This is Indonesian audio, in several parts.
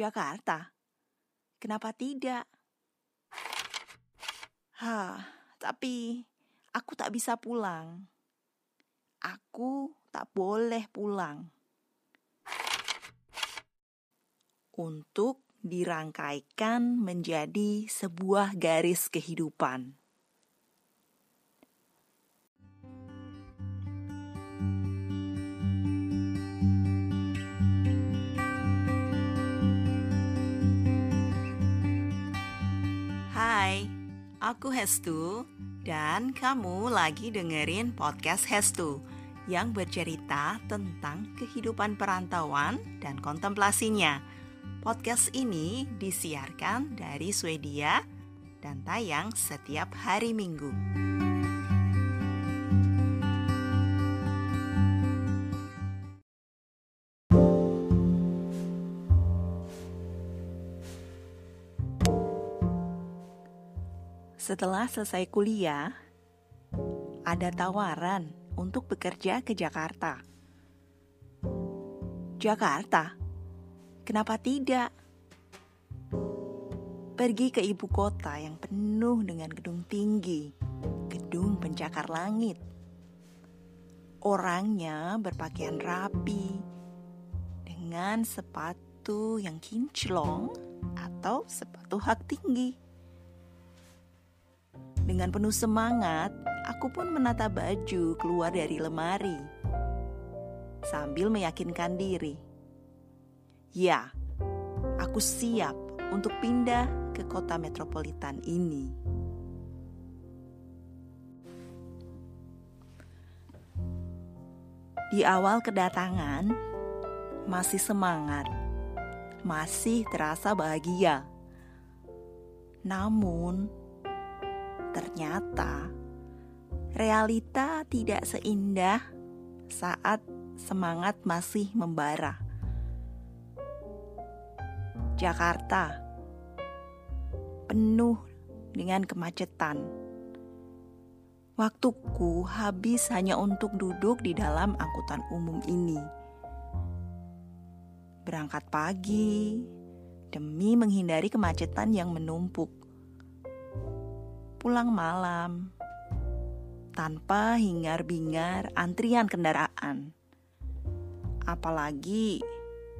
Jakarta. Kenapa tidak? Hah, tapi aku tak bisa pulang. Aku tak boleh pulang. Untuk dirangkaikan menjadi sebuah garis kehidupan. Hai, aku Hestu dan kamu lagi dengerin podcast Hestu yang bercerita tentang kehidupan perantauan dan kontemplasinya. Podcast ini disiarkan dari Swedia dan tayang setiap hari Minggu. Setelah selesai kuliah, ada tawaran untuk bekerja ke Jakarta. Jakarta, kenapa tidak? Pergi ke ibu kota yang penuh dengan gedung tinggi, gedung pencakar langit. Orangnya berpakaian rapi, dengan sepatu yang kinclong atau sepatu hak tinggi dengan penuh semangat, aku pun menata baju keluar dari lemari sambil meyakinkan diri. Ya, aku siap untuk pindah ke kota metropolitan ini. Di awal kedatangan, masih semangat, masih terasa bahagia. Namun, Ternyata realita tidak seindah saat semangat masih membara. Jakarta penuh dengan kemacetan. Waktuku habis hanya untuk duduk di dalam angkutan umum ini. Berangkat pagi demi menghindari kemacetan yang menumpuk pulang malam tanpa hingar-bingar antrian kendaraan. Apalagi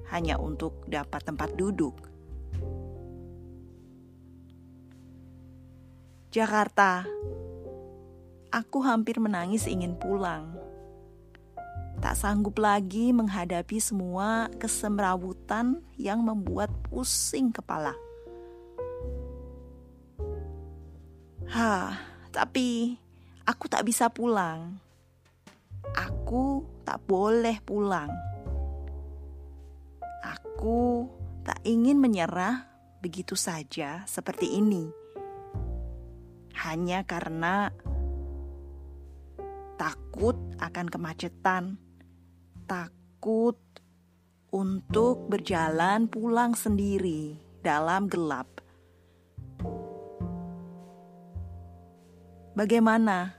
hanya untuk dapat tempat duduk. Jakarta, aku hampir menangis ingin pulang. Tak sanggup lagi menghadapi semua kesemrawutan yang membuat pusing kepala. Hah, tapi aku tak bisa pulang. Aku tak boleh pulang. Aku tak ingin menyerah begitu saja seperti ini. Hanya karena takut akan kemacetan, takut untuk berjalan pulang sendiri dalam gelap. Bagaimana?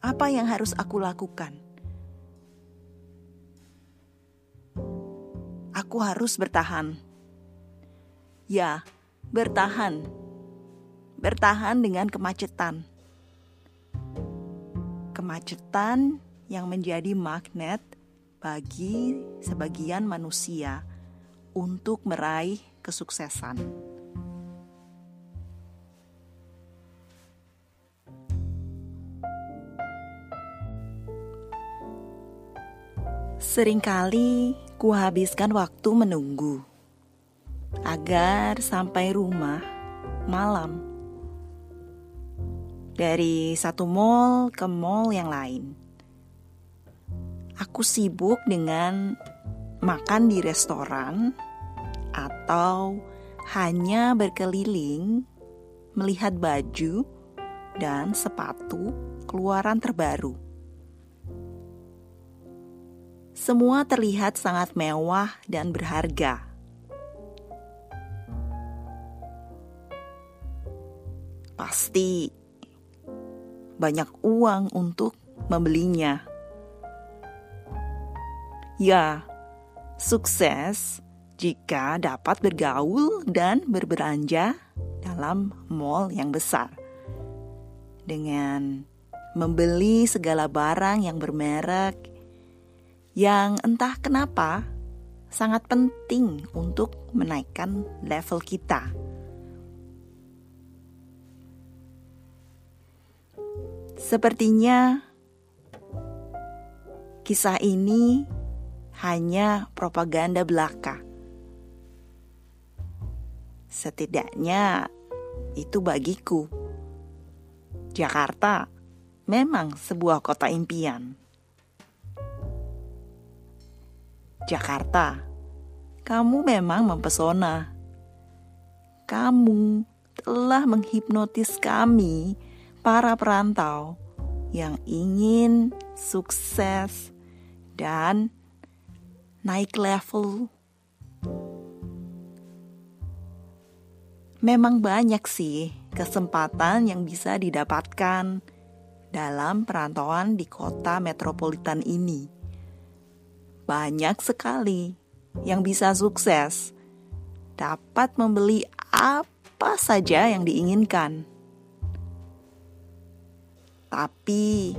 Apa yang harus aku lakukan? Aku harus bertahan. Ya, bertahan. Bertahan dengan kemacetan. Kemacetan yang menjadi magnet bagi sebagian manusia untuk meraih kesuksesan. Seringkali kuhabiskan waktu menunggu agar sampai rumah malam. Dari satu mall ke mall yang lain. Aku sibuk dengan makan di restoran atau hanya berkeliling melihat baju dan sepatu keluaran terbaru semua terlihat sangat mewah dan berharga. Pasti banyak uang untuk membelinya. Ya, sukses jika dapat bergaul dan berbelanja dalam mall yang besar. Dengan membeli segala barang yang bermerek yang entah kenapa sangat penting untuk menaikkan level kita. Sepertinya kisah ini hanya propaganda belaka. Setidaknya itu bagiku. Jakarta memang sebuah kota impian. Jakarta, kamu memang mempesona. Kamu telah menghipnotis kami, para perantau yang ingin sukses dan naik level Memang banyak sih kesempatan yang bisa didapatkan dalam perantauan di kota metropolitan ini. Banyak sekali yang bisa sukses, dapat membeli apa saja yang diinginkan. Tapi,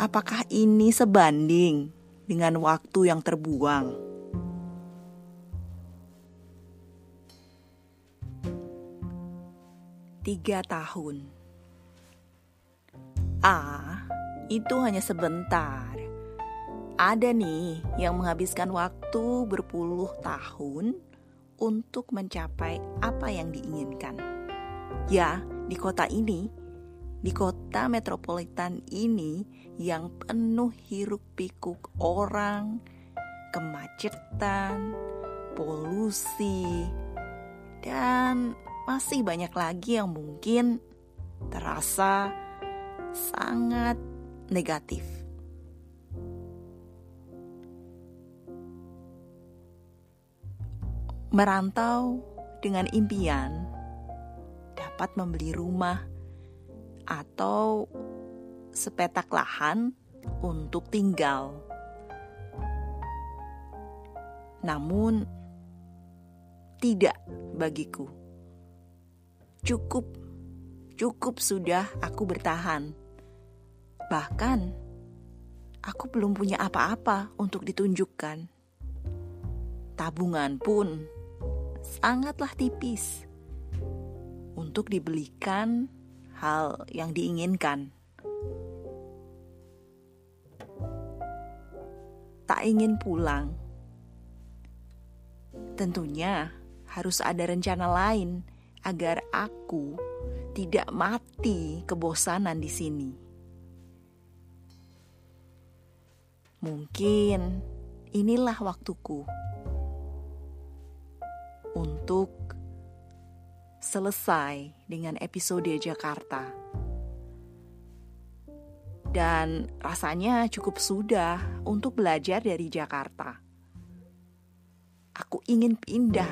apakah ini sebanding dengan waktu yang terbuang? tiga tahun. Ah, itu hanya sebentar. Ada nih yang menghabiskan waktu berpuluh tahun untuk mencapai apa yang diinginkan. Ya, di kota ini, di kota metropolitan ini yang penuh hiruk pikuk orang, kemacetan, polusi, dan masih banyak lagi yang mungkin terasa sangat negatif. Merantau dengan impian dapat membeli rumah atau sepetak lahan untuk tinggal. Namun, tidak bagiku. Cukup, cukup sudah aku bertahan. Bahkan, aku belum punya apa-apa untuk ditunjukkan. Tabungan pun sangatlah tipis untuk dibelikan hal yang diinginkan. Tak ingin pulang, tentunya harus ada rencana lain agar aku tidak mati kebosanan di sini. Mungkin inilah waktuku untuk selesai dengan episode Jakarta. Dan rasanya cukup sudah untuk belajar dari Jakarta. Aku ingin pindah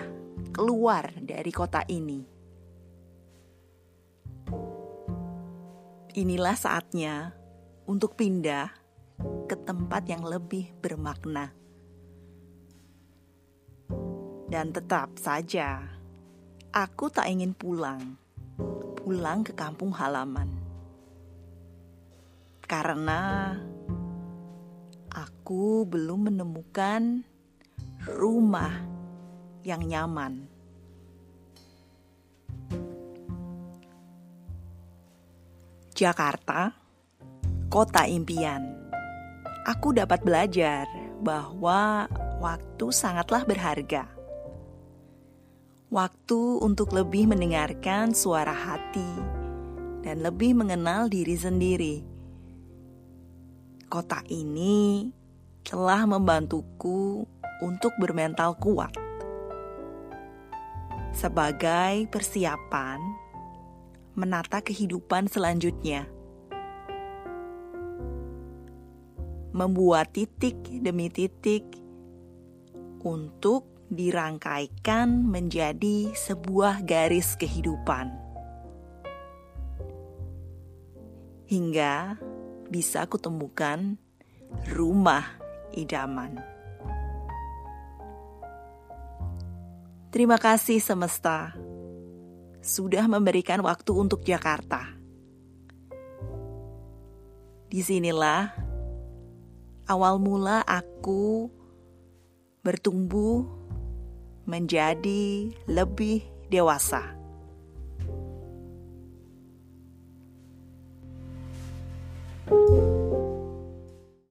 keluar dari kota ini. inilah saatnya untuk pindah ke tempat yang lebih bermakna. Dan tetap saja, aku tak ingin pulang, pulang ke kampung halaman. Karena aku belum menemukan rumah yang nyaman. Jakarta, kota impian. Aku dapat belajar bahwa waktu sangatlah berharga. Waktu untuk lebih mendengarkan suara hati dan lebih mengenal diri sendiri. Kota ini telah membantuku untuk bermental kuat sebagai persiapan menata kehidupan selanjutnya. Membuat titik demi titik untuk dirangkaikan menjadi sebuah garis kehidupan. Hingga bisa kutemukan rumah idaman. Terima kasih semesta sudah memberikan waktu untuk Jakarta. Di sinilah awal mula aku bertumbuh menjadi lebih dewasa.